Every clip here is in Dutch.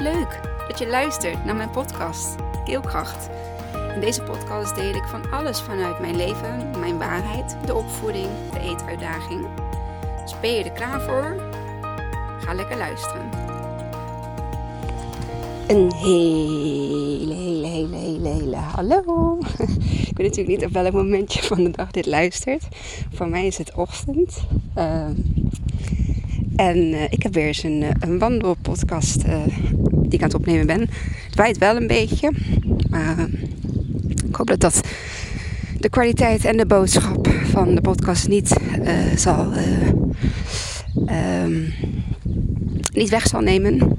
Leuk dat je luistert naar mijn podcast Keelkracht. In deze podcast deel ik van alles vanuit mijn leven, mijn waarheid, de opvoeding, de eetuitdaging. Dus ben je er klaar voor? Ga lekker luisteren. Een hele, hele, hele, hele, hele hallo. Ik weet natuurlijk niet op welk momentje van de dag dit luistert. Voor mij is het ochtend. Ehm, en uh, ik heb weer eens een, eh, een wandelpodcast uh, die ik aan het opnemen ben. Het waait wel een beetje. Maar ik hoop dat dat de kwaliteit en de boodschap van de podcast niet zal... Um, niet weg zal nemen.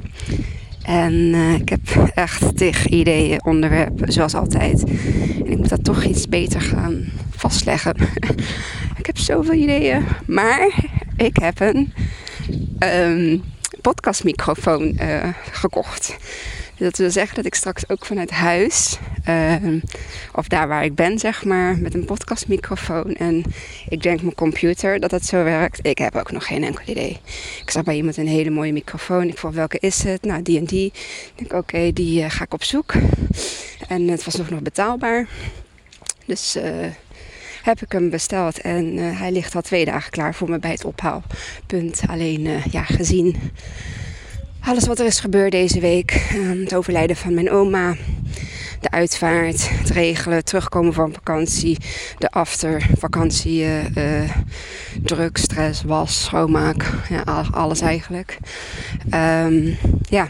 En ik heb echt tig ideeën, onderwerpen, zoals altijd. En ik moet dat toch iets beter gaan vastleggen. ik heb zoveel ideeën, maar ik heb een um, podcastmicrofoon uh, gekocht. Dat wil zeggen dat ik straks ook vanuit huis, uh, of daar waar ik ben, zeg maar, met een podcastmicrofoon en ik denk mijn computer, dat dat zo werkt. Ik heb ook nog geen enkel idee. Ik zag bij iemand een hele mooie microfoon. Ik vroeg welke is het? Nou, die en die. Ik denk, oké, die uh, ga ik op zoek. En het was nog nog betaalbaar. Dus uh, heb ik hem besteld en uh, hij ligt al twee dagen klaar voor me bij het ophaalpunt. Alleen, uh, ja, gezien alles wat er is gebeurd deze week. Uh, het overlijden van mijn oma. De uitvaart, het regelen, terugkomen van vakantie. De after vakantie, druk, stress, was, schoonmaak. Ja, alles eigenlijk. Um, ja,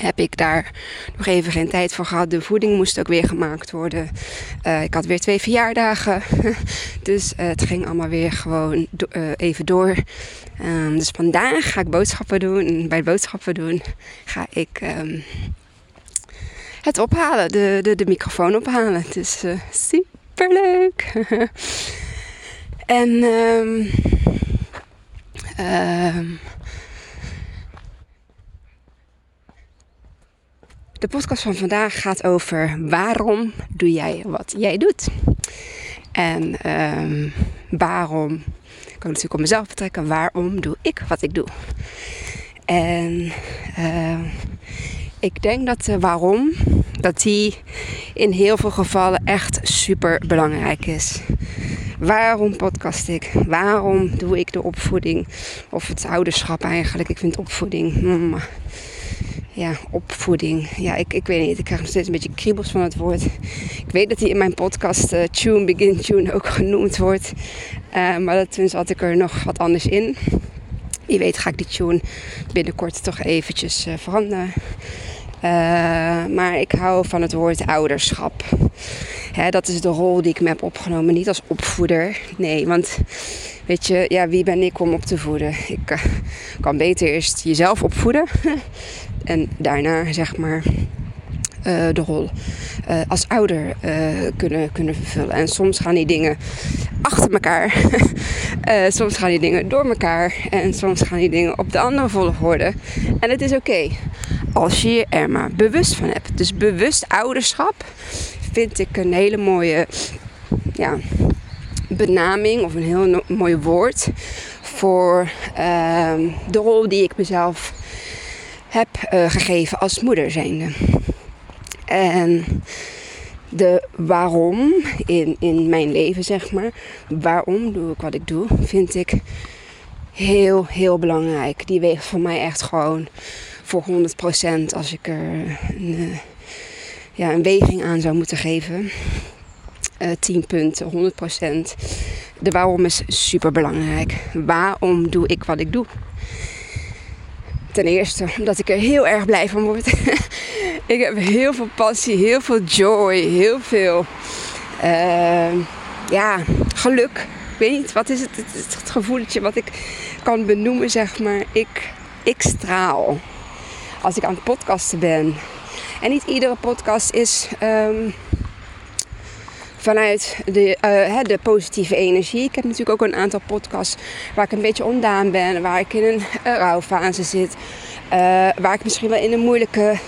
heb ik daar nog even geen tijd voor gehad. De voeding moest ook weer gemaakt worden. Uh, ik had weer twee verjaardagen. dus uh, het ging allemaal weer gewoon uh, even door. Um, dus vandaag ga ik boodschappen doen. En bij boodschappen doen ga ik um, het ophalen. De, de, de microfoon ophalen. Het is super leuk. en um, De podcast van vandaag gaat over waarom doe jij wat jij doet. En um, waarom, ik kan natuurlijk op mezelf betrekken, waarom doe ik wat ik doe. En uh, ik denk dat de waarom, dat die in heel veel gevallen echt super belangrijk is. Waarom podcast ik? Waarom doe ik de opvoeding? Of het ouderschap eigenlijk. Ik vind opvoeding. Mm, ja, opvoeding. Ja, ik, ik weet niet. Ik krijg nog steeds een beetje kriebels van het woord. Ik weet dat die in mijn podcast uh, Tune Begin Tune ook genoemd wordt. Uh, maar toen zat ik er nog wat anders in. Wie weet ga ik die tune binnenkort toch eventjes uh, veranderen. maar ik hou van het woord ouderschap. Hè, dat is de rol die ik me heb opgenomen. Niet als opvoeder. Nee, want weet je, ja, wie ben ik om op te voeden? Ik kan beter eerst jezelf opvoeden. En daarna zeg maar uh, de rol uh, als ouder uh, kunnen, kunnen vervullen. En soms gaan die dingen achter elkaar. soms gaan die dingen door elkaar. En soms gaan die dingen op de andere volgorde. En het is oké. Als je je er maar bewust van hebt. Dus bewust ouderschap vind ik een hele mooie ja, benaming of een heel mooi woord voor ehm, de rol die ik mezelf heb uh, gegeven als moeder zijnde. En de waarom in, in mijn leven, zeg maar, waarom doe ik wat ik doe, vind ik heel, heel belangrijk. Die weegt voor mij echt gewoon voor 100% als ik er een, uh, ja, een weging aan zou moeten geven. Uh, 10 punten, 100%. De waarom is super belangrijk. Waarom doe ik wat ik doe? Ten eerste omdat ik er heel erg blij van word. ik heb heel veel passie, heel veel joy, heel veel uh, ja, geluk. Ik weet niet, wat is het, het, het gevoeletje wat ik kan benoemen, zeg maar. Ik, ik straal als ik aan het podcasten ben. En niet iedere podcast is um, vanuit de, uh, de positieve energie. Ik heb natuurlijk ook een aantal podcasts waar ik een beetje ondaan ben, waar ik in een uh, rouwfase zit, uh, waar ik misschien wel in een moeilijke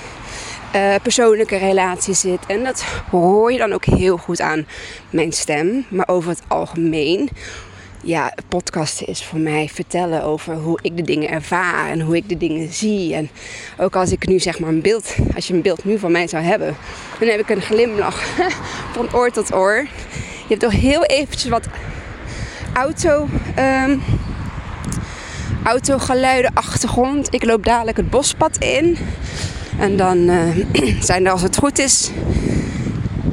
persoonlijke relatie zit. En dat hoor je dan ook heel goed aan mijn stem, maar over het algemeen ja, podcasten is voor mij vertellen over hoe ik de dingen ervaar en hoe ik de dingen zie. En ook als ik nu zeg maar een beeld, als je een beeld nu van mij zou hebben, dan heb ik een glimlach van oor tot oor. Je hebt toch heel eventjes wat auto, um, autogeluiden, achtergrond. Ik loop dadelijk het bospad in. En dan uh, zijn er als het goed is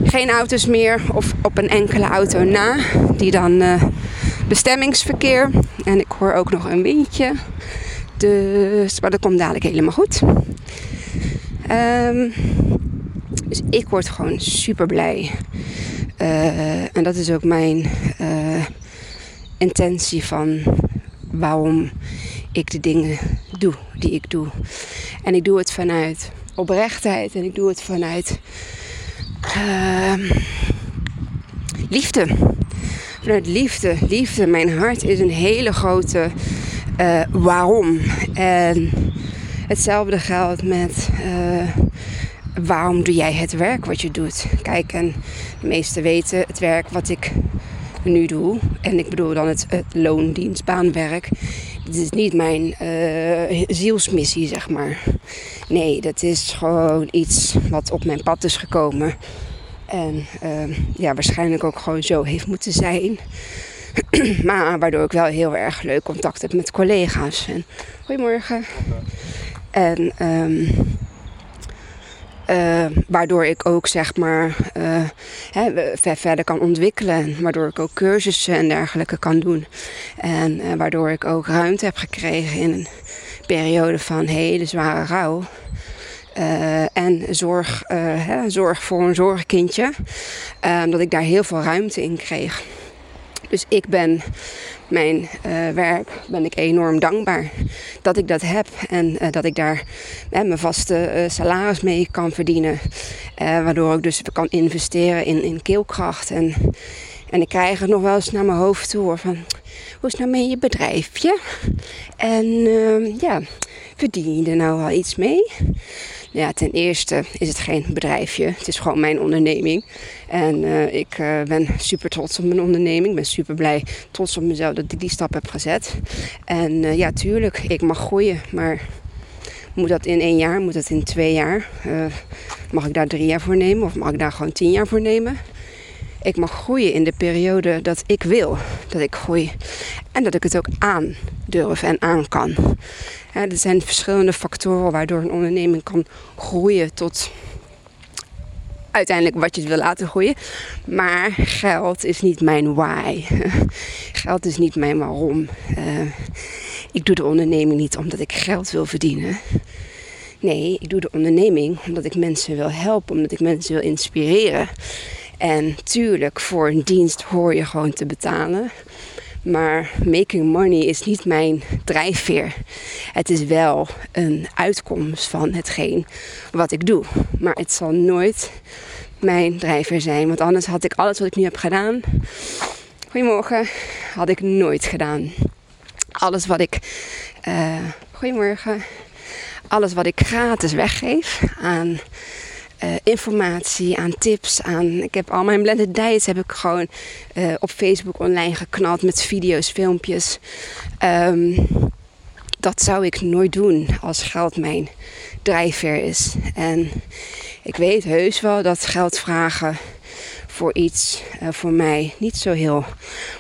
geen auto's meer of op een enkele auto na. Die dan uh, bestemmingsverkeer. En ik hoor ook nog een windje. Dus, maar dat komt dadelijk helemaal goed. Um, dus ik word gewoon super blij. Uh, en dat is ook mijn uh, intentie van waarom ik de dingen doe die ik doe. En ik doe het vanuit oprechtheid en ik doe het vanuit uh, liefde. Vanuit liefde. Liefde. Mijn hart is een hele grote uh, waarom. En hetzelfde geldt met uh, waarom doe jij het werk wat je doet. Kijk, en de meesten weten het werk wat ik nu doe. En ik bedoel dan het, het loondienstbaanwerk. Dit is niet mijn uh, zielsmissie, zeg maar. Nee, dat is gewoon iets wat op mijn pad is gekomen. En uh, ja, waarschijnlijk ook gewoon zo heeft moeten zijn. maar waardoor ik wel heel erg leuk contact heb met collega's. En, goedemorgen. En um, uh, waardoor ik ook zeg maar uh, hè, verder kan ontwikkelen. Waardoor ik ook cursussen en dergelijke kan doen. En uh, waardoor ik ook ruimte heb gekregen in een periode van hele zware rouw. En zorg, hè, zorg voor een zorgkindje. dat ik daar heel veel ruimte in kreeg. Dus ik ben mijn uh, werk ben ik enorm dankbaar dat ik dat heb en uh, dat ik daar uh, mijn vaste salaris mee kan verdienen. waardoor ik dus kan investeren in, in keelkracht. En, en ik krijg het nog wel eens naar mijn hoofd toe van hoe is nou met je bedrijfje? En ja, verdien je er nou wel iets mee? Ja, ten eerste is het geen bedrijfje. Het is gewoon mijn onderneming. En uh, ik uh, ben super trots op mijn onderneming. Ik ben super blij, trots op mezelf dat ik die stap heb gezet. En uh, ja, tuurlijk, ik mag groeien. Maar moet dat in één jaar? Moet dat in twee jaar? mag ik daar drie jaar voor nemen? Of mag ik daar gewoon tien jaar voor nemen? Ik mag groeien in de periode dat ik wil dat ik groei. En dat ik het ook aan durf en aan kan. er zijn verschillende factoren waardoor een onderneming kan groeien tot uiteindelijk wat je wil laten groeien. Maar geld is niet mijn why. geld is niet mijn waarom. Uh, ik doe de onderneming niet omdat ik geld wil verdienen. Nee, ik doe de onderneming omdat ik mensen wil helpen, omdat ik mensen wil inspireren. En tuurlijk, voor een dienst hoor je gewoon te betalen. Maar making money is niet mijn drijfveer. Het is wel een uitkomst van hetgeen wat ik doe. Maar het zal nooit mijn drijfveer zijn. Want anders had ik alles wat ik nu heb gedaan. Goedemorgen. Had ik nooit gedaan. Alles wat ik. Uh, goedemorgen. Alles wat ik gratis weggeef aan uh, informatie, aan tips, aan... Ik heb al mijn blended diets heb ik gewoon uh, op Facebook online geknald met video's, filmpjes. Um, dat zou ik nooit doen als geld mijn drijfveer is. En ik weet heus wel dat geld vragen voor iets uh, voor mij niet zo heel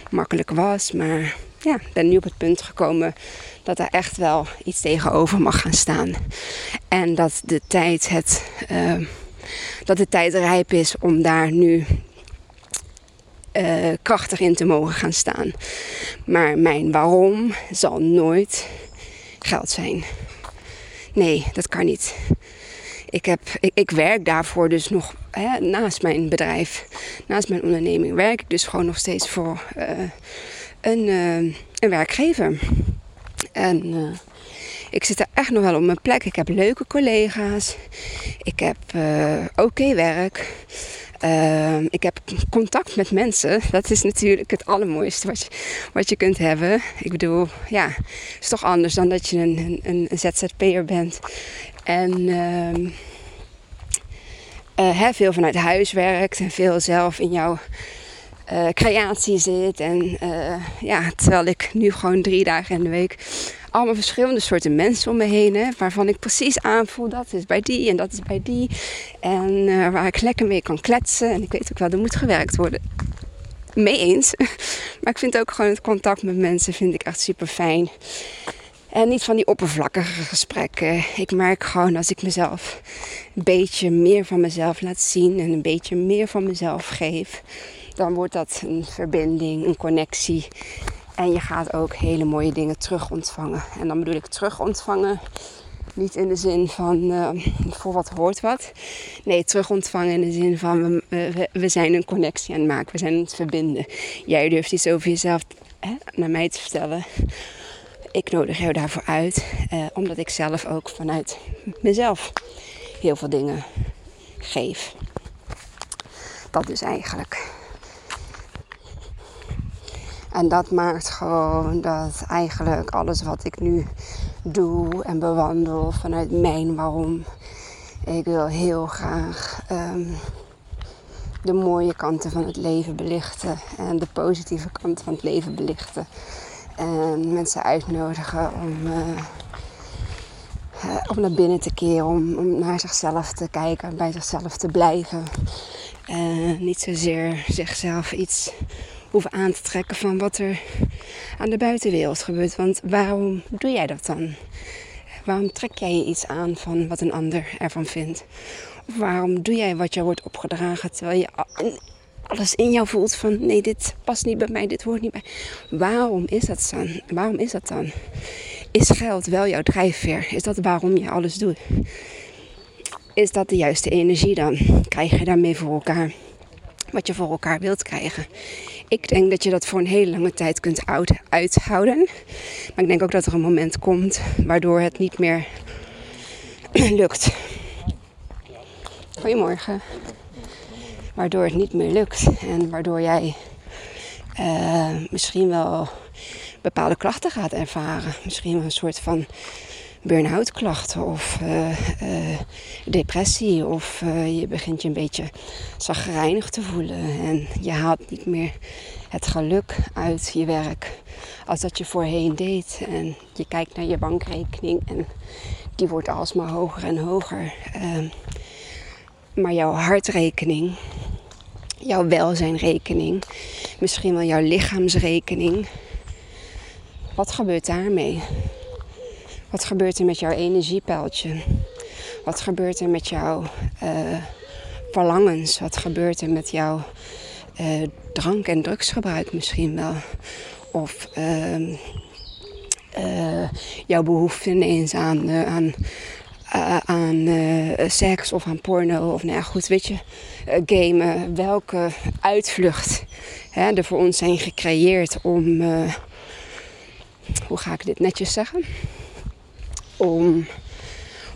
makkelijk was. Maar ja, ik ben nu op het punt gekomen dat er echt wel iets tegenover mag gaan staan. En dat de tijd het... Uh, dat de tijd rijp is om daar nu uh, krachtig in te mogen gaan staan. Maar mijn waarom zal nooit geld zijn. Nee, dat kan niet. Ik, heb, ik, ik werk daarvoor dus nog hè, naast mijn bedrijf, naast mijn onderneming, werk ik dus gewoon nog steeds voor uh, een, uh, een werkgever. En ik zit er echt nog wel op mijn plek. Ik heb leuke collega's. Ik heb uh, oké werk. Uh, ik heb contact met mensen. Dat is natuurlijk het allermooiste wat je, wat je kunt hebben. Ik bedoel, ja, het is toch anders dan dat je een, een, ZZP'er bent. En uh, uh, veel vanuit huis werkt en veel zelf in jouw creatie zit. En ja, terwijl ik nu gewoon drie dagen in de week allemaal verschillende soorten mensen om me heen heb. Waarvan ik precies aanvoel dat is bij die en dat is bij die. En waar ik lekker mee kan kletsen. En ik weet ook wel, er moet gewerkt worden mee eens. Maar ik vind ook gewoon het contact met mensen vind ik echt super fijn. En niet van die oppervlakkige gesprekken. Ik merk gewoon als ik mezelf een beetje meer van mezelf laat zien en een beetje meer van mezelf geef, dan wordt dat een verbinding, een connectie. En je gaat ook hele mooie dingen terug ontvangen. En dan bedoel ik terug ontvangen niet in de zin van uh, voor wat hoort wat. Nee, terug ontvangen in de zin van we, we, zijn een connectie aan het maken. We zijn aan het verbinden. Jij durft iets over jezelf hè, naar mij te vertellen. Ik nodig jou daarvoor uit. Uh, omdat ik zelf ook vanuit mezelf heel veel dingen geef. Dat dus eigenlijk. En dat maakt gewoon dat eigenlijk alles wat ik nu doe en bewandel vanuit mijn waarom. Ik wil heel graag um, de mooie kanten van het leven belichten en de positieve kanten van het leven belichten. En mensen uitnodigen om, uh, om naar binnen te keren, om, om naar zichzelf te kijken, bij zichzelf te blijven. En niet zozeer zichzelf iets hoeven aan te trekken van wat er aan de buitenwereld gebeurt. Want waarom doe jij dat dan? Waarom trek jij je iets aan van wat een ander ervan vindt? Of waarom doe jij wat jou wordt opgedragen terwijl je alles in jou voelt van nee, dit past niet bij mij, dit hoort niet bij. Waarom is dat dan? Waarom is dat dan? Is geld wel jouw drijfveer? Is dat waarom je alles doet? Is dat de juiste energie dan? Krijg je daarmee voor elkaar wat je voor elkaar wilt krijgen? Ik denk dat je dat voor een hele lange tijd kunt uithouden. Maar ik denk ook dat er een moment komt waardoor het niet meer lukt. Goedemorgen. Waardoor het niet meer lukt en waardoor jij uh, misschien wel bepaalde klachten gaat ervaren. Misschien wel een soort van burn-out klachten of uh, uh, depressie. Of uh, je begint je een beetje zagrijnig te voelen. En je haalt niet meer het geluk uit je werk als dat je voorheen deed. En je kijkt naar je bankrekening en die wordt alsmaar hoger en hoger. Ehm, maar jouw hartrekening, jouw welzijnrekening, misschien wel jouw lichaamsrekening. Wat gebeurt daarmee? Wat gebeurt er met jouw energiepeiltje? Wat gebeurt er met jouw uh, verlangens? Wat gebeurt er met jouw uh, drank- en drugsgebruik misschien wel? Of uh, jouw behoefte ineens aan, aan, aan seks of aan porno? Of nou ja, goed, weet je, gamen. Welke uitvlucht hè, er voor ons zijn gecreëerd om... hoe ga ik dit netjes zeggen? Om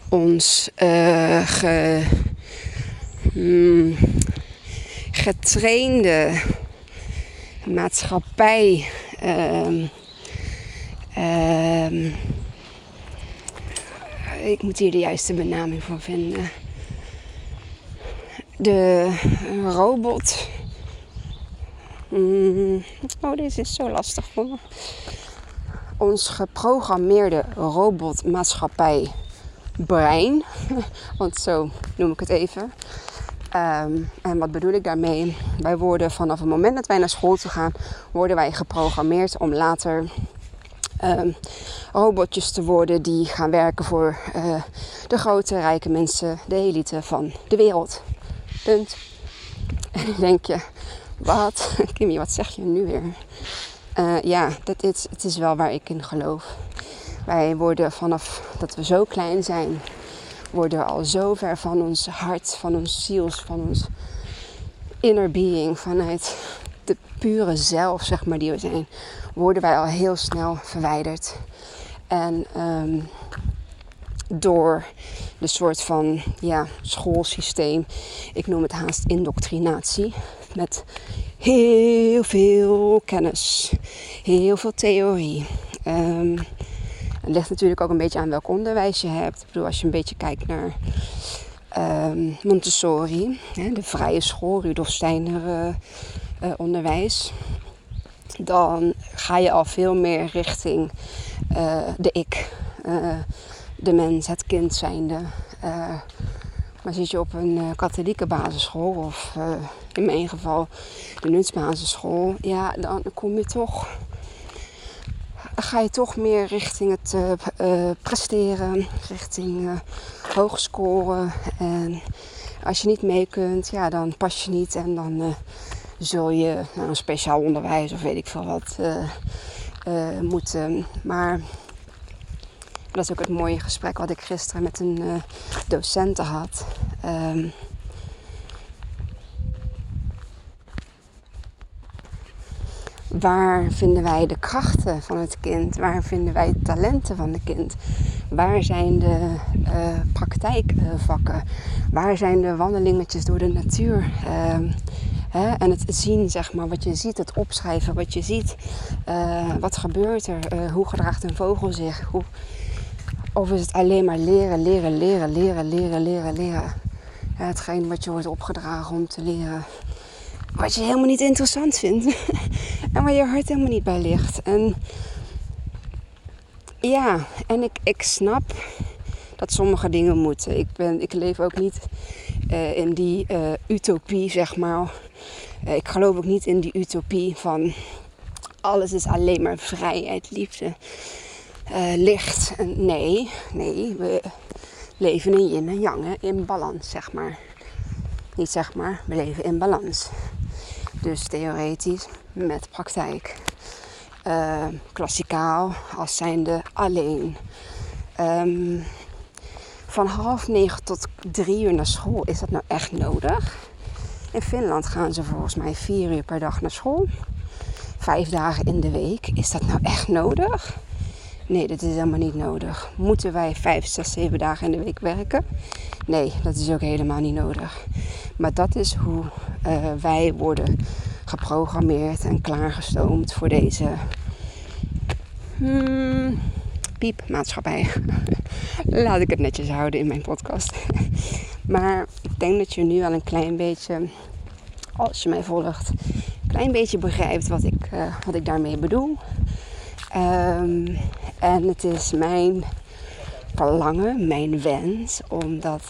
ons uh, ge, hmm, getrainde maatschappij. Um, um, ik moet hier de juiste benaming voor vinden. De robot. Mm, oh, dit is zo lastig voor me ons geprogrammeerde robotmaatschappij brein. Want zo noem ik het even. Ehm, en wat bedoel ik daarmee? Wij worden vanaf het moment dat wij naar school te gaan, worden wij geprogrammeerd om later ehm, robotjes te worden die gaan werken voor uh, de grote rijke mensen, de elite van de wereld. Punt. En dan denk je, wat? Kimmy, wat zeg je nu weer? Uh, ja, dat het is wel waar ik in geloof. Wij worden vanaf dat we zo klein zijn, worden al zo ver van ons hart, van ons ziels, van ons inner being, vanuit de pure zelf, zeg maar, die we zijn, worden wij al heel snel verwijderd. En um, door de soort van ja, schoolsysteem, ik noem het haast indoctrinatie, met heel veel kennis, heel veel theorie. Um, het ligt natuurlijk ook een beetje aan welk onderwijs je hebt. Ik bedoel, als je een beetje kijkt naar um, Montessori, hè, de vrije school, Rudolf Steiner, uh, onderwijs, dan ga je al veel meer richting de ik, de mens, het kind zijnde. maar zit je op een katholieke basisschool of in mijn geval de nutsbasisschool, ja, dan kom je toch ga je toch meer richting het uh, presteren, richting uh, hoog scoren. En als je niet mee kunt, ja, dan pas je niet en dan zul je een speciaal onderwijs of weet ik veel wat moeten. Maar dat is ook het mooie gesprek wat ik gisteren met een docent had. Um, Waar vinden wij de krachten van het kind? Waar vinden wij de talenten van het kind? Waar zijn de uh, praktijkvakken? Waar zijn de wandelingetjes door de natuur? Uh, hè? En het zien, zeg maar, wat je ziet, het opschrijven wat je ziet. Uh, wat gebeurt er? Eh, hoe gedraagt een vogel zich? Hoe... Of is het alleen maar leren, leren, leren, leren, leren, leren, leren? hetgeen wat je wordt opgedragen om te leren wat je helemaal niet interessant vindt. en waar je hart helemaal niet bij ligt. En ja, en ik, ik snap dat sommige dingen moeten. Ik, ben, ik leef ook niet uh, in die uh, utopie, zeg maar. Uh, ik geloof ook niet in die utopie van alles is alleen maar vrijheid, liefde, licht. Nee, nee, we leven in yin en yang, in balans, zeg maar. Niet zeg maar, we leven in balans. Dus theoretisch met praktijk. Uh, klassikaal als zijnde alleen. Um, van half negen tot drie uur naar school, is dat nou echt nodig? In Finland gaan ze volgens mij vier uur per dag naar school. Vijf dagen in de week. Is dat nou echt nodig? Nee, dat is helemaal niet nodig. Moeten wij vijf, zes, zeven dagen in de week werken? Nee, dat is ook helemaal niet nodig. Maar dat is hoe uh, wij worden geprogrammeerd en klaargestoomd voor deze hmm, piepmaatschappij. Laat ik het netjes houden in mijn podcast. maar ik denk dat je nu al een klein beetje, als je mij volgt, een klein beetje begrijpt wat ik, uh, wat ik daarmee bedoel. Um, en het is mijn verlangen, mijn wens, omdat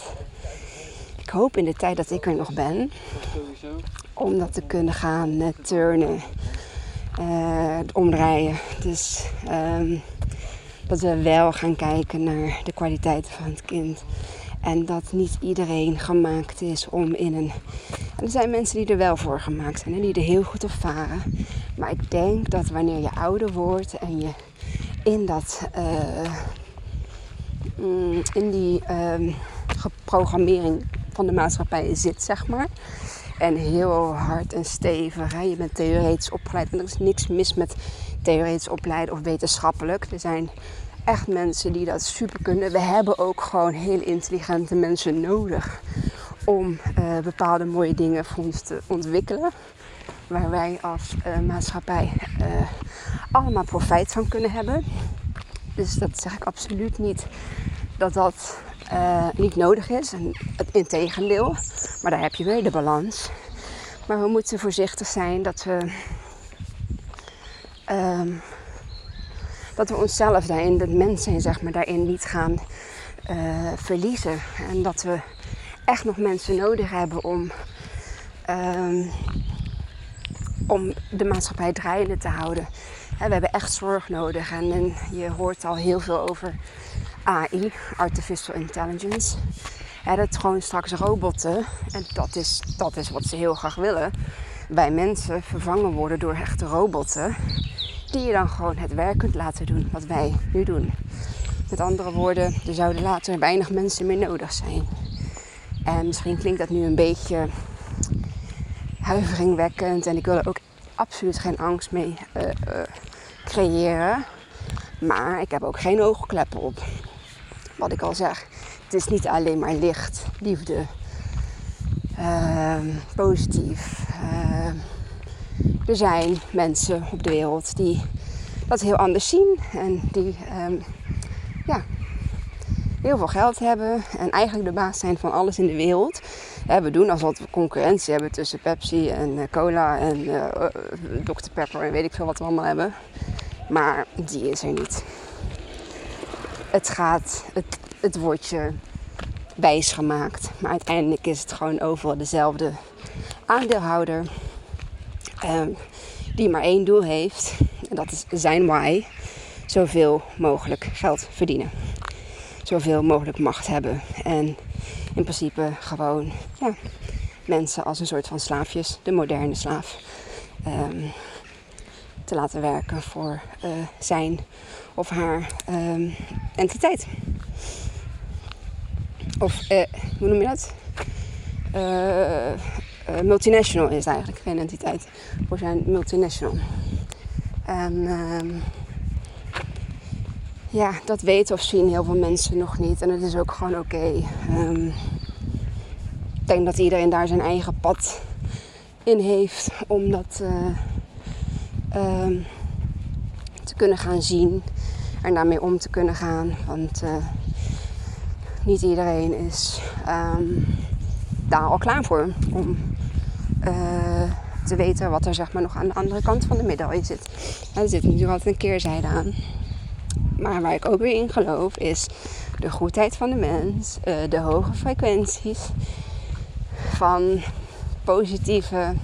ik hoop in de tijd dat ik er nog ben, om dat te kunnen gaan uh, turnen, uh, omdraaien. Dus um, dat we wel gaan kijken naar de kwaliteit van het kind. En dat niet iedereen gemaakt is om in een. En er zijn mensen die er wel voor gemaakt zijn en die er heel goed op. Maar ik denk dat wanneer je ouder wordt en je in dat. Uh, in die uh, geprogrammering van de maatschappij zit, zeg maar. En heel hard en stevig. Hè? Je bent theoretisch opgeleid. En er is niks mis met theoretisch opleiden of wetenschappelijk. Er zijn echt mensen die dat super kunnen. We hebben ook gewoon heel intelligente mensen nodig om uh, bepaalde mooie dingen voor ons te ontwikkelen. Waar wij als uh, maatschappij uh, allemaal profijt van kunnen hebben. Dus dat zeg ik absoluut niet dat dat niet nodig is. En het integendeel. Maar daar heb je weer de balans. Maar we moeten voorzichtig zijn dat we. Um, dat we onszelf daarin, het mens zijn, zeg maar, daarin niet gaan uh, verliezen. En dat we echt nog mensen nodig hebben om, um, om de maatschappij draaiende te houden. we hebben echt zorg nodig. En, en je hoort al heel veel over AI, Artificial Intelligence. Dat gewoon straks robotten, en dat is, dat is wat ze heel graag willen, bij mensen vervangen worden door echte robotten. Die je dan gewoon het werk kunt laten doen wat wij nu doen. Met andere woorden, er zouden later weinig mensen meer nodig zijn. En misschien klinkt dat nu een beetje huiveringwekkend. En ik wil er ook absoluut geen angst mee uh, uh, creëren. Maar ik heb ook geen oogkleppen op wat ik al zeg, het is niet alleen maar licht, liefde, uh, positief. Er zijn mensen op de wereld die dat heel anders zien en die um, ja, heel veel geld hebben en eigenlijk de baas zijn van alles in de wereld. we doen alsof we concurrentie hebben tussen Pepsi en eh, cola en uh, Dr. Pepper en weet ik veel wat we allemaal hebben. Maar die is er niet. Het gaat, het, het wordt je wijs gemaakt. Maar uiteindelijk is het gewoon overal dezelfde aandeelhouder. Ehm, die maar één doel heeft. En dat is zijn why. Zoveel mogelijk geld verdienen. Zoveel mogelijk macht hebben. En in principe gewoon ja, mensen als een soort van slaafjes, de moderne slaaf, ehm, te laten werken voor uh, zijn of haar um, entiteit. Of uh, hoe noem je dat? Uh, multinational is eigenlijk geen entiteit. Voor zijn multinational. En um, ja, dat weten of zien heel veel mensen nog niet. En het is ook gewoon oké. Um, ik denk dat iedereen daar zijn eigen pad in heeft om dat uh, um, te kunnen gaan zien en daarmee om te kunnen gaan. Want uh, niet iedereen is daar al klaar voor om te weten wat er zeg maar, nog aan de andere kant van de medaille zit. er zit natuurlijk altijd een keerzijde aan. Maar waar ik ook weer in geloof is de goedheid van de mens, uh, de hoge frequenties van positieve,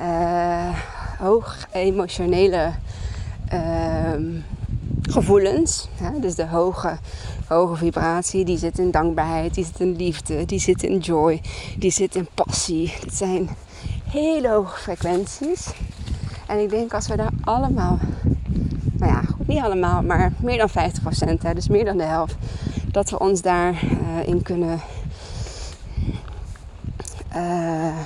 uh, hoog emotionele uh, gevoelens. Dus de hoge, hoge vibratie, die zit in dankbaarheid, die zit in liefde, die zit in joy, die zit in passie. Dat zijn hele hoge frequenties. En ik denk als we daar allemaal nou ja, goed, niet allemaal, maar meer dan 50%, hè, dus meer dan de helft, dat we ons daarin uh, in kunnen, uh,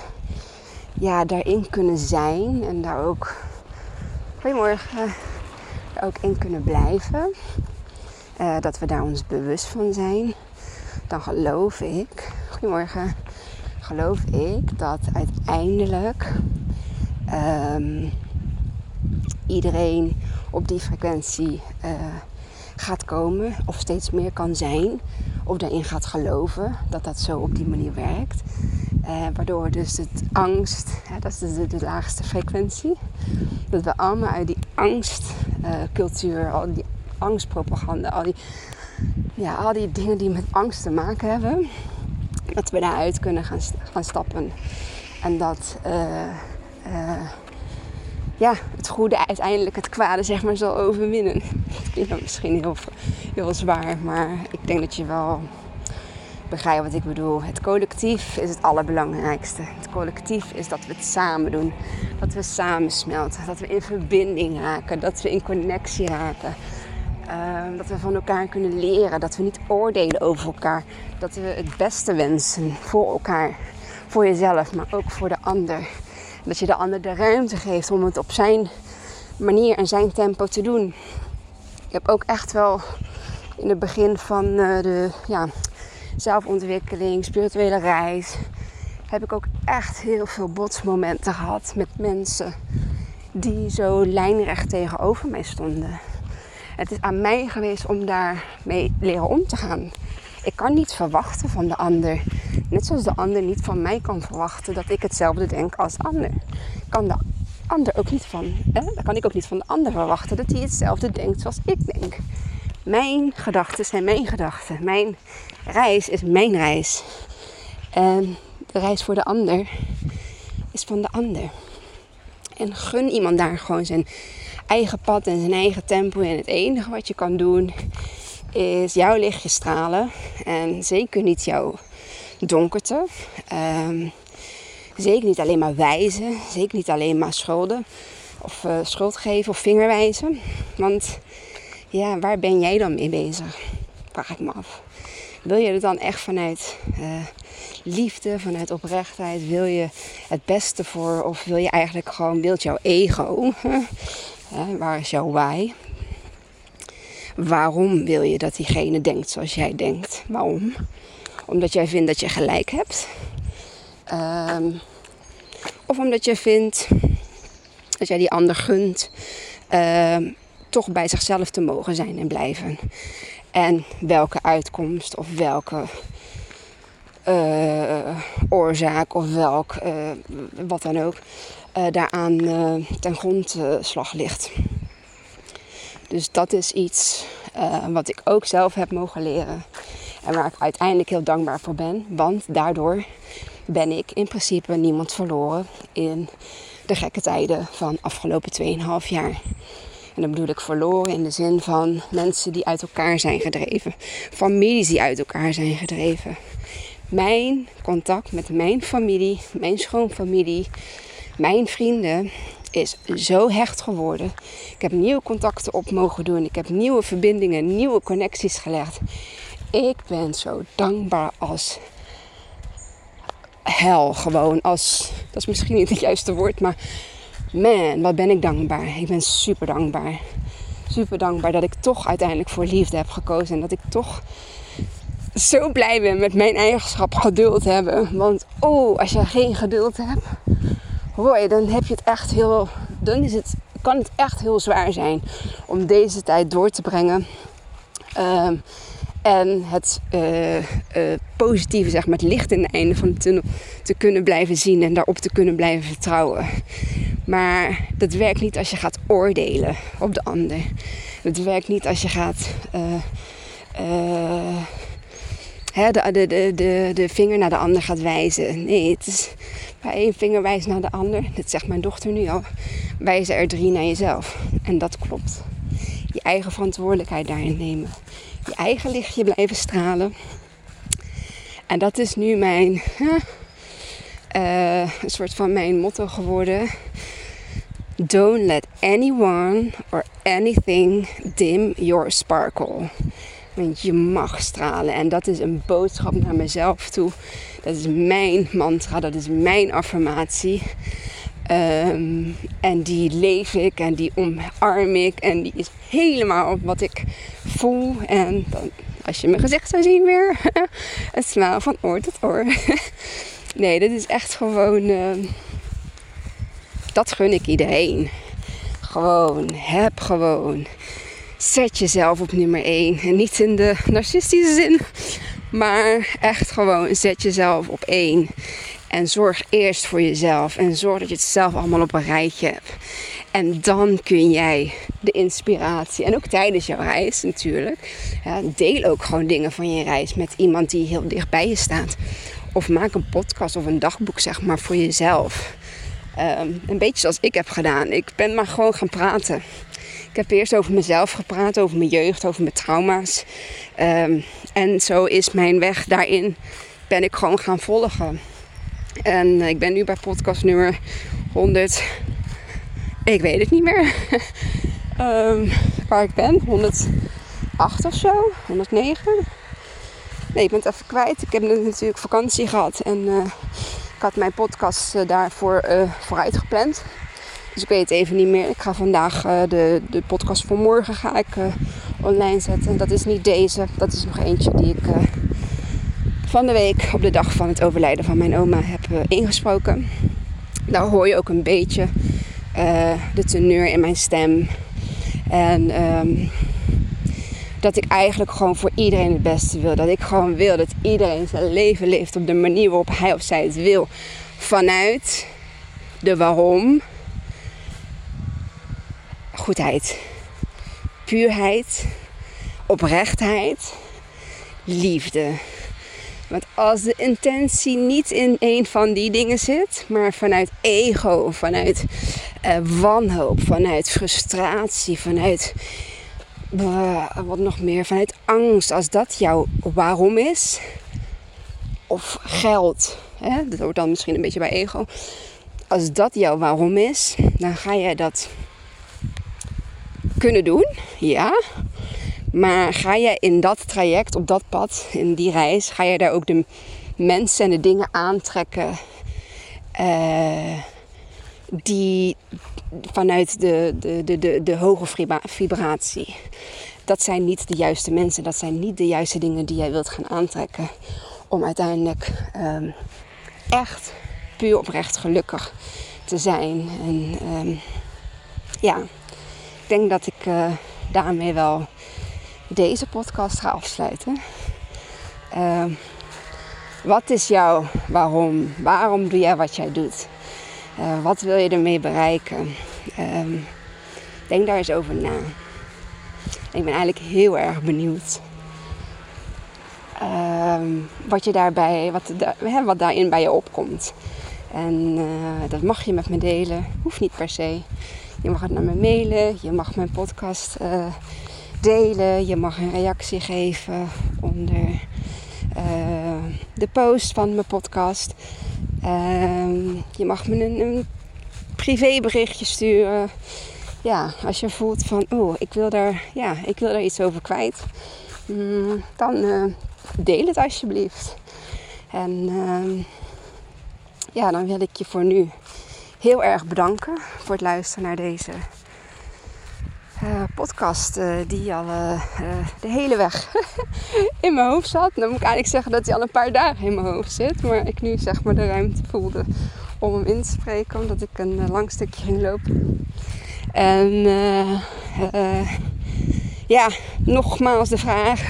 ja, daarin kunnen zijn en daar ook, goedemorgen, daar ook in kunnen blijven. Uh, dat we daar ons bewust van zijn. Dan geloof ik, goedemorgen, geloof ik dat uiteindelijk um, iedereen op die frequentie uh, gaat komen of steeds meer kan zijn of daarin gaat geloven dat dat zo op die manier werkt. Uh, waardoor dus het angst, hè, dat is de, laagste frequentie, dat we allemaal uit die angstcultuur, al die angstpropaganda, al die, ja, al die dingen die met angst te maken hebben, dat we daaruit kunnen gaan, gaan stappen. En dat uh, ja, het goede uiteindelijk het kwade zeg maar zal overwinnen. Dat klinkt misschien heel, heel zwaar, maar ik denk dat je wel begrijpt wat ik bedoel. Het collectief is het allerbelangrijkste. Het collectief is dat we het samen doen. Dat we samen smelten. Dat we in verbinding raken. Dat we in connectie raken. Uh, dat we van elkaar kunnen leren. Dat we niet oordelen over elkaar. Dat we het beste wensen voor elkaar. Voor jezelf, maar ook voor de ander. Dat je de ander de ruimte geeft om het op zijn manier en zijn tempo te doen. Ik heb ook echt wel in het begin van uh, de ja, zelfontwikkeling, spirituele reis, heb ik ook echt heel veel botsmomenten gehad met mensen die zo lijnrecht tegenover mij stonden. Het is aan mij geweest om daarmee leren om te gaan. Ik kan niet verwachten van de ander. Net zoals de ander niet van mij kan verwachten dat ik hetzelfde denk als de ander. Kan de ander ook niet van, dan kan ik ook niet van de ander verwachten dat hij hetzelfde denkt zoals ik denk. Mijn gedachten zijn mijn gedachten. Mijn reis is mijn reis. En de reis voor de ander is van de ander. En gun iemand daar gewoon zijn eigen pad en zijn eigen tempo. En het enige wat je kan doen is jouw lichtje stralen. En zeker niet jouw donkerte. Um, zeker niet alleen maar wijzen. Zeker niet alleen maar schulden. Of uh, schuld geven of vingerwijzen. Want ja, waar ben jij dan mee bezig? Vraag ik me af. Wil je het dan echt vanuit uh, liefde, vanuit oprechtheid? Wil je het beste voor? Of wil je eigenlijk gewoon, wilt jouw ego? waar is jouw why? Waarom wil je dat diegene denkt zoals jij denkt? Waarom? Omdat jij vindt dat je gelijk hebt. Um, of omdat je vindt dat jij die ander gunt um, toch bij zichzelf te mogen zijn en blijven. En welke uitkomst of welke uh, oorzaak of welk, uh, wat dan ook, uh, daaraan ten grondslag ligt. Dus dat is iets wat ik ook zelf heb mogen leren. En waar ik uiteindelijk heel dankbaar voor ben. Want daardoor ben ik in principe niemand verloren in de gekke tijden van afgelopen 2,5 jaar. En dan bedoel ik verloren in de zin van mensen die uit elkaar zijn gedreven. Families die uit elkaar zijn gedreven. Mijn contact met mijn familie, mijn schoonfamilie, mijn vrienden is zo hecht geworden. Ik heb nieuwe contacten op mogen doen. Ik heb nieuwe verbindingen, nieuwe connecties gelegd. Ik ben zo dankbaar als hel gewoon. Als, dat is misschien niet het juiste woord, maar man, wat ben ik dankbaar. Ik ben super dankbaar. Super dankbaar dat ik toch uiteindelijk voor liefde heb gekozen. En dat ik toch zo blij ben met mijn eigenschap geduld hebben. Want oh, als je geen geduld hebt, hoor dan heb je het echt heel. Dan is het, kan het echt heel zwaar zijn om deze tijd door te brengen. Ehm, en het uh, uh, positieve, zeg maar, het licht in het einde van de tunnel te kunnen blijven zien en daarop te kunnen blijven vertrouwen. Maar dat werkt niet als je gaat oordelen op de ander. Dat werkt niet als je gaat uh, de, de, de, de, de vinger naar de ander gaat wijzen. Nee, het is bij één vinger wijzen naar de ander. Dat zegt mijn dochter nu al. Wijzen er drie naar jezelf. En dat klopt. Je eigen verantwoordelijkheid daarin nemen. Je eigen lichtje blijven stralen. En dat is nu mijn, uh, een soort van mijn motto geworden. Don't let anyone or anything dim your sparkle. Want je mag stralen. En dat is een boodschap naar mezelf toe. Dat is mijn mantra, dat is mijn affirmatie. Ehm, en die leef ik en die omarm ik. En die is helemaal wat ik voel. En dan, als je mijn gezicht zou zien weer, het smaal van oor tot oor. nee, dit is echt gewoon. Uh, dat gun ik iedereen. Gewoon, heb gewoon. Zet jezelf op nummer 1. En niet in de narcistische zin, maar echt gewoon zet jezelf op 1. En zorg eerst voor jezelf. En zorg dat je het zelf allemaal op een rijtje hebt. En dan kun jij de inspiratie. En ook tijdens jouw reis natuurlijk. Deel ook gewoon dingen van je reis met iemand die heel dicht bij je staat. Of maak een podcast of een dagboek, zeg maar, voor jezelf. Ehm, een beetje zoals ik heb gedaan. Ik ben maar gewoon gaan praten. Ik heb eerst over mezelf gepraat, over mijn jeugd, over mijn trauma's. Ehm, en zo is mijn weg daarin, ben ik gewoon gaan volgen. En ik ben nu bij podcast nummer 100. Ik weet het niet meer. um, waar ik ben. 108 of zo. 109. Nee, ik ben het even kwijt. Ik heb natuurlijk vakantie gehad. En uh, ik had mijn podcast uh, daarvoor uh, vooruit gepland. Dus ik weet het even niet meer. Ik ga vandaag de, de podcast voor morgen ga ik, online zetten. Dat is niet deze. Dat is nog eentje die ik van de week op de dag van het overlijden van mijn oma heb ingesproken. Daar hoor je ook een beetje de teneur in mijn stem. En um, dat ik eigenlijk gewoon voor iedereen het beste wil. Dat ik gewoon wil dat iedereen zijn leven leeft op de manier waarop hij of zij het wil. Vanuit de waarom. Goedheid. Puurheid. Oprechtheid. Liefde. Want als de intentie niet in een van die dingen zit, maar vanuit ego, vanuit uh, wanhoop, vanuit frustratie, vanuit uh, wat nog meer, vanuit angst, als dat jouw waarom is, of geld, hè, dat hoort dan misschien een beetje bij ego. Als dat jouw waarom is, dan ga jij dat kunnen doen, ja. Maar ga je in dat traject, op dat pad, in die reis, ga je daar ook de mensen en de dingen aantrekken uh, die vanuit de, de, de, de, de hoge vibratie. Dat zijn niet de juiste mensen, dat zijn niet de juiste dingen die jij wilt gaan aantrekken om uiteindelijk um, echt puur oprecht gelukkig te zijn. En um, ja, denk dat ik uh, daarmee wel deze podcast ga afsluiten. Uh, Wat is jouw waarom? Waarom doe jij wat jij doet? Uh, wat wil je ermee bereiken? Um, denk daar eens over na. Ik ben eigenlijk heel erg benieuwd. Um, wat, je daarbij, wat, hè, wat daarin bij je opkomt. En uh, dat mag je met me delen. Hoeft niet per se. Je mag het naar me mailen. Je mag mijn podcast uh, delen. Je mag een reactie geven onder uh, de post van mijn podcast. Ehm, je mag me een, een privéberichtje sturen. Ja, als je voelt van, oh, ik wil daar, ja, ik wil daar iets over kwijt. Mm, dan uh, deel het alsjeblieft. En uh, ja, dan wil ik je voor nu heel erg bedanken voor het luisteren naar deze uh, podcast uh, die al uh, de hele weg in mijn hoofd zat. Dan moet ik eigenlijk zeggen dat hij al een paar dagen in mijn hoofd zit. Maar ik nu zeg maar de ruimte voelde om hem in te spreken. Omdat ik een lang stukje ging lopen. En ja, nogmaals de vraag.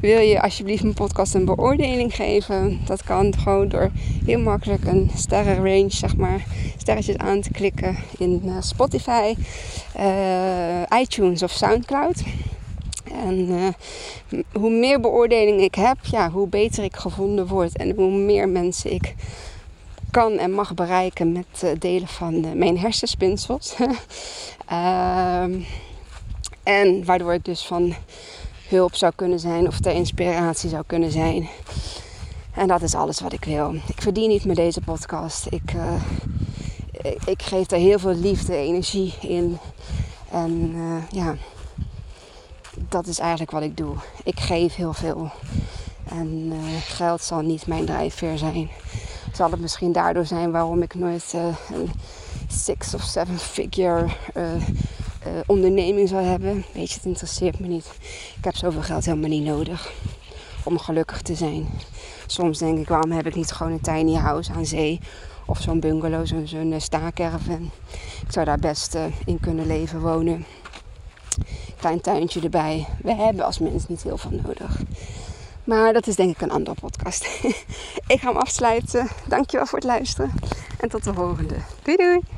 Wil je alsjeblieft mijn podcast een beoordeling geven? Dat kan gewoon door heel makkelijk een sterrenrange, zeg maar, sterretjes aan te klikken in uh, Spotify, uh, iTunes of Soundcloud. En uh, hoe meer beoordeling ik heb, ja, hoe beter ik gevonden word en hoe meer mensen ik kan en mag bereiken met delen van mijn hersenspinsels. Ehm, en waardoor ik dus van hulp zou kunnen zijn of ter inspiratie zou kunnen zijn. En dat is alles wat ik wil. Ik verdien niet met deze podcast. Ik, uh, ik, geef er heel veel liefde, energie in. En uh, ja, dat is eigenlijk wat ik doe. Ik geef heel veel. En uh, geld zal niet mijn drijfveer zijn. Zal het misschien daardoor zijn waarom ik nooit een six of seven figure uh, onderneming zou hebben. Weet je, het interesseert me niet. Ik heb zoveel geld helemaal niet nodig om gelukkig te zijn. Soms denk ik, waarom heb ik niet gewoon een tiny house aan zee? Of zo'n bungalow, zo'n zo uh, staakerven. Ik zou daar best uh, in kunnen leven, wonen. Klein tuintje erbij. We hebben als mens niet heel veel nodig. Maar dat is denk ik een andere podcast. ik ga hem afsluiten. Dankjewel voor het luisteren. En tot de volgende. Doei doei!